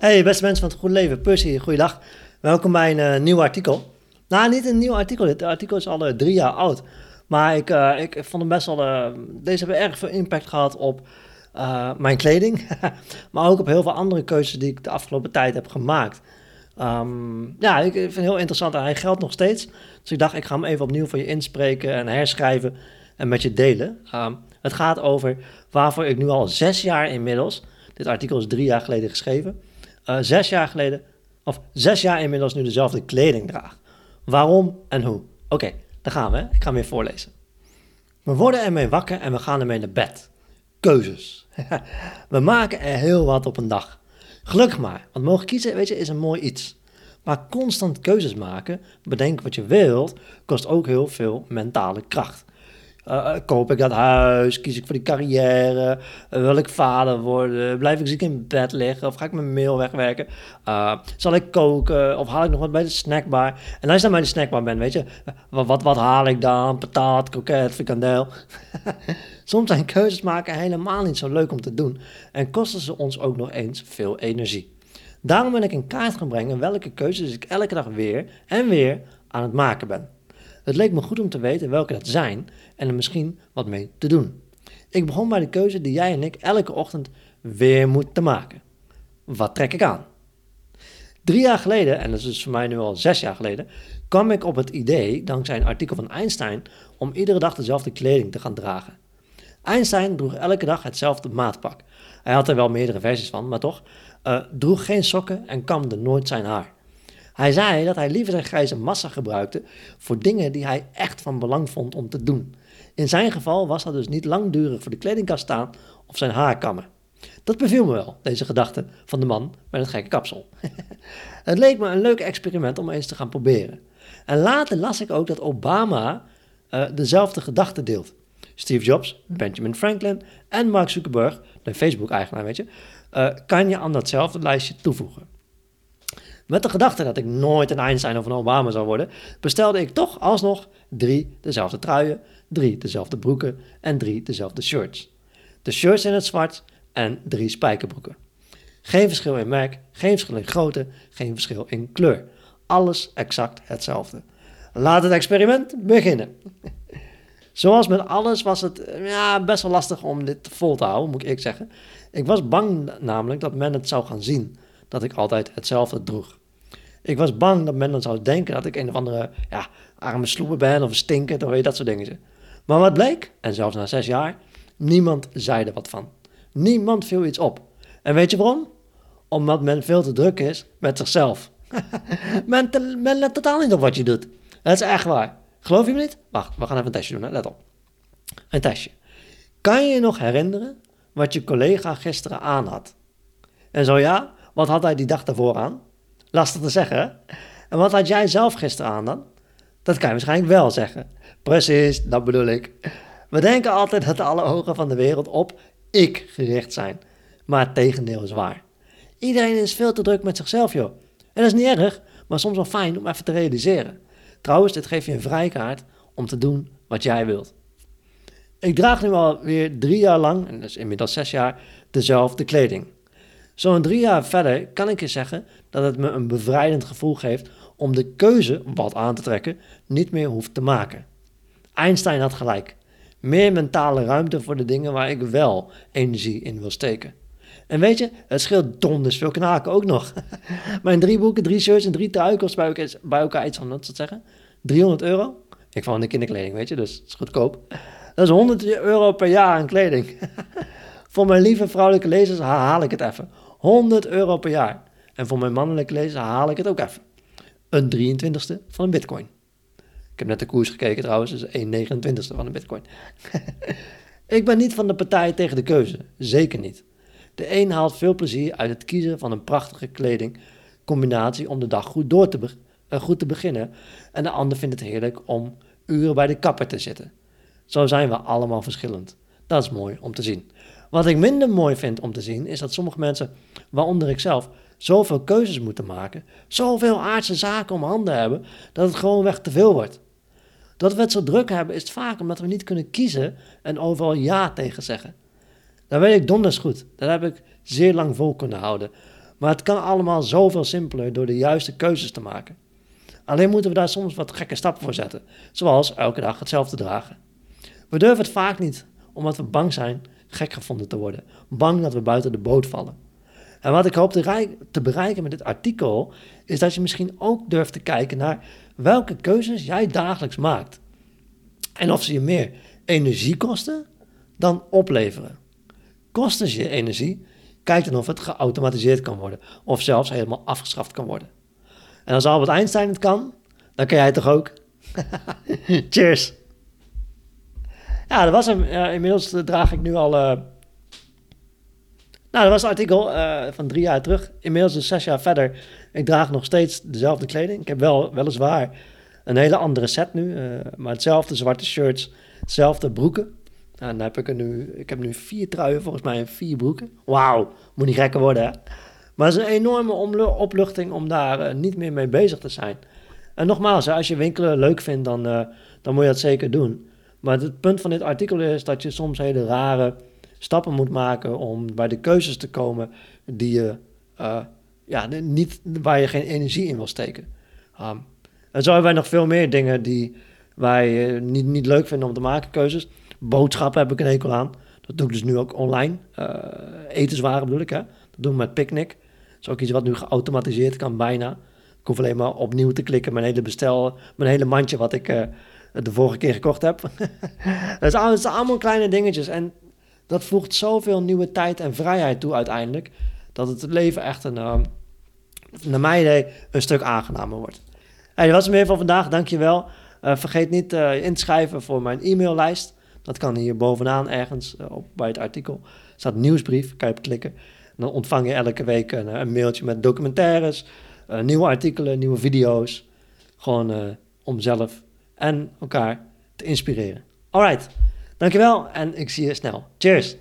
Hey, beste mensen van het Goede Leven, Percy, goeiedag. Welkom bij een eh, nieuw artikel. Nou, niet een nieuw artikel, dit artikel is al eh, drie jaar oud. Maar ik, eh, ik vond hem best wel, deze hebben erg veel impact gehad op mijn kleding. maar ook op heel veel andere keuzes die ik de afgelopen tijd heb gemaakt. Ehm, ja, ik vind het heel interessant en hij geldt nog steeds. Dus ik dacht, ik ga hem even opnieuw voor je inspreken en herschrijven en met je delen. Ehm, het gaat over waarvoor ik nu al zes jaar inmiddels, dit artikel is drie jaar geleden geschreven, eh, zes jaar geleden, of zes jaar inmiddels nu dezelfde kleding draag. Waarom en hoe? Oké, daar gaan we. Ik ga hem weer voorlezen. We worden ermee wakker en we gaan ermee naar bed. Keuzes. we maken er heel wat op een dag. Gelukkig maar, want mogen kiezen, weet je, is een mooi iets. Maar constant keuzes maken, bedenken wat je wilt, kost ook heel veel mentale kracht. Uh, koop ik dat huis? Kies ik voor die carrière? Uh, wil ik vader worden? Blijf ik ziek in bed liggen? Of ga ik mijn mail wegwerken? Zal ik koken? Of haal ik nog wat bij de snackbar? En als je dan bij de snackbar bent, weet je, wat, wat, wat haal ik dan? Patat, kroket, frikandel? Soms zijn keuzes maken helemaal niet zo leuk om te doen. En kosten ze ons ook nog eens veel energie. Daarom ben ik in kaart gaan brengen welke keuzes ik elke dag weer en weer aan het maken ben. Het leek me goed om te weten welke dat zijn en er misschien wat mee te doen. Ik begon bij de keuze die jij en ik elke ochtend weer moeten maken. Wat trek ik aan? Drie jaar geleden, en dat is dus voor mij nu al zes jaar geleden, kwam ik op het idee, dankzij een artikel van Einstein, om iedere dag dezelfde kleding te gaan dragen. Einstein droeg elke dag hetzelfde maatpak. Hij had er wel meerdere versies van, maar toch, uh, droeg geen sokken en kamde nooit zijn haar. Hij zei dat hij liever zijn grijze massa gebruikte voor dingen die hij echt van belang vond om te doen. In zijn geval was dat dus niet langdurig voor de kledingkast staan of zijn haar kammen. Dat beviel me wel, deze gedachte van de man met het gekke kapsel. het leek me een leuk experiment om eens te gaan proberen. En later las ik ook dat Obama uh, dezelfde gedachte deelt. Steve Jobs, Benjamin Franklin en Mark Zuckerberg, de Facebook-eigenaar, weet je, uh, kan je aan datzelfde lijstje toevoegen. Met de gedachte dat ik nooit een Einstein of een Obama zou worden, bestelde ik toch alsnog drie dezelfde truien, drie dezelfde broeken en drie dezelfde shirts. De shirts in het zwart en drie spijkerbroeken. Geen verschil in merk, geen verschil in grootte, geen verschil in kleur. Alles exact hetzelfde. Laat het experiment beginnen. Zoals met alles was het ja, best wel lastig om dit vol te houden, moet ik zeggen. Ik was bang namelijk dat men het zou gaan zien dat ik altijd hetzelfde droeg. Ik was bang dat men dan zou denken dat ik een of andere ja, arme sloepen ben of een stinker, of weet dat soort dingen. Maar wat bleek, en zelfs na zes jaar, niemand zei er wat van. Niemand viel iets op. En weet je waarom? Omdat men veel te druk is met zichzelf. men, men let totaal niet op wat je doet. Dat is echt waar. Geloof je me niet? Wacht, we gaan even een testje doen, hè? let op. Een testje. Kan je je nog herinneren wat je collega gisteren aan had? En zo ja, wat had hij die dag daarvoor aan? Lastig te zeggen? En wat had jij zelf gisteren aan dan? Dat kan je waarschijnlijk wel zeggen. Precies, dat bedoel ik. We denken altijd dat alle ogen van de wereld op ik gericht zijn. Maar het tegendeel is waar. Iedereen is veel te druk met zichzelf, joh. En dat is niet erg, maar soms wel fijn om even te realiseren. Trouwens, dit geeft je een vrijkaart om te doen wat jij wilt. Ik draag nu alweer drie jaar lang, en is inmiddels zes jaar, dezelfde kleding. Zo'n drie jaar verder kan ik je zeggen dat het me een bevrijdend gevoel geeft om de keuze wat aan te trekken niet meer hoeft te maken. Einstein had gelijk. Meer mentale ruimte voor de dingen waar ik wel energie in wil steken. En weet je, het scheelt donders veel knaken ook nog. Mijn drie boeken, drie shirts en drie truien kost bij elkaar, iets van, wat zou zeggen? 300 euro? Ik val in de kinderkleding, weet je, dus het is goedkoop. Dat is 100 euro per jaar aan kleding. Voor mijn lieve vrouwelijke lezers haal ik het even. 100 euro per jaar. En voor mijn mannelijke lezers haal ik het ook even. Een 23ste van een bitcoin. Ik heb net de koers gekeken trouwens, dus 1 29ste van een bitcoin. ik ben niet van de partij tegen de keuze, zeker niet. De een haalt veel plezier uit het kiezen van een prachtige kledingcombinatie om de dag goed, door te uh, goed te beginnen. En de ander vindt het heerlijk om uren bij de kapper te zitten. Zo zijn we allemaal verschillend. Dat is mooi om te zien. Wat ik minder mooi vind om te zien, is dat sommige mensen, waaronder ik zelf, zoveel keuzes moeten maken, zoveel aardse zaken om handen hebben, dat het gewoonweg te veel wordt. Dat we het zo druk hebben, is vaak omdat we niet kunnen kiezen en overal ja tegen zeggen. Dat weet ik donders goed. Dat heb ik zeer lang vol kunnen houden. Maar het kan allemaal zoveel simpeler door de juiste keuzes te maken. Alleen moeten we daar soms wat gekke stappen voor zetten, zoals elke dag hetzelfde dragen. We durven het vaak niet, omdat we bang zijn gek gevonden te worden, bang dat we buiten de boot vallen. En wat ik hoop te, bereiken met dit artikel, is dat je misschien ook durft te kijken naar welke keuzes jij dagelijks maakt. En of ze je meer energie kosten dan opleveren. Kosten je energie, kijk dan of het geautomatiseerd kan worden, of zelfs helemaal afgeschaft kan worden. En als Albert Einstein het kan, dan kan jij het toch ook? Cheers! Ja, dat was hem. inmiddels draag ik nu al. Uh... Nou, dat was een artikel van drie jaar terug. Inmiddels dus zes jaar verder. Ik draag nog steeds dezelfde kleding. Ik heb wel weliswaar een hele andere set nu. Maar hetzelfde zwarte shirts, hetzelfde broeken. En dan heb ik er nu. Ik heb nu vier truien volgens mij en vier broeken. Wauw, moet niet gekker worden hè. Maar het is een enorme opluchting om daar niet meer mee bezig te zijn. En nogmaals, als je winkelen leuk vindt, dan, dan moet je dat zeker doen. Maar het punt van dit artikel is dat je soms hele rare stappen moet maken om bij de keuzes te komen die je, uh, ja, niet, waar je geen energie in wil steken. En zo hebben wij nog veel meer dingen die wij uh, niet, niet leuk vinden om te maken, keuzes. Boodschappen heb ik een hekel aan. Dat doe ik dus nu ook online. Uh, etenswaren bedoel ik, hè. Dat doen we met Picnic. Dat is ook iets wat nu geautomatiseerd kan, bijna. Ik hoef alleen maar opnieuw te klikken. Mijn hele bestel, mijn hele mandje wat ik de vorige keer gekocht heb. dat, zijn allemaal kleine dingetjes. En dat voegt zoveel nieuwe tijd en vrijheid toe uiteindelijk. Dat het leven echt een, uh, naar mijn idee, een stuk aangenamer wordt. Hey, dat was het van vandaag. Dankjewel. Uh, vergeet niet uh, in te schrijven voor mijn e-maillijst. Dat kan hier bovenaan ergens uh, op, bij het artikel. Staat nieuwsbrief, kan je op klikken. En dan ontvang je elke week een, een mailtje met documentaires, nieuwe artikelen, nieuwe video's. Gewoon om zelf en elkaar te inspireren. Alright, dankjewel en ik zie je snel. Cheers!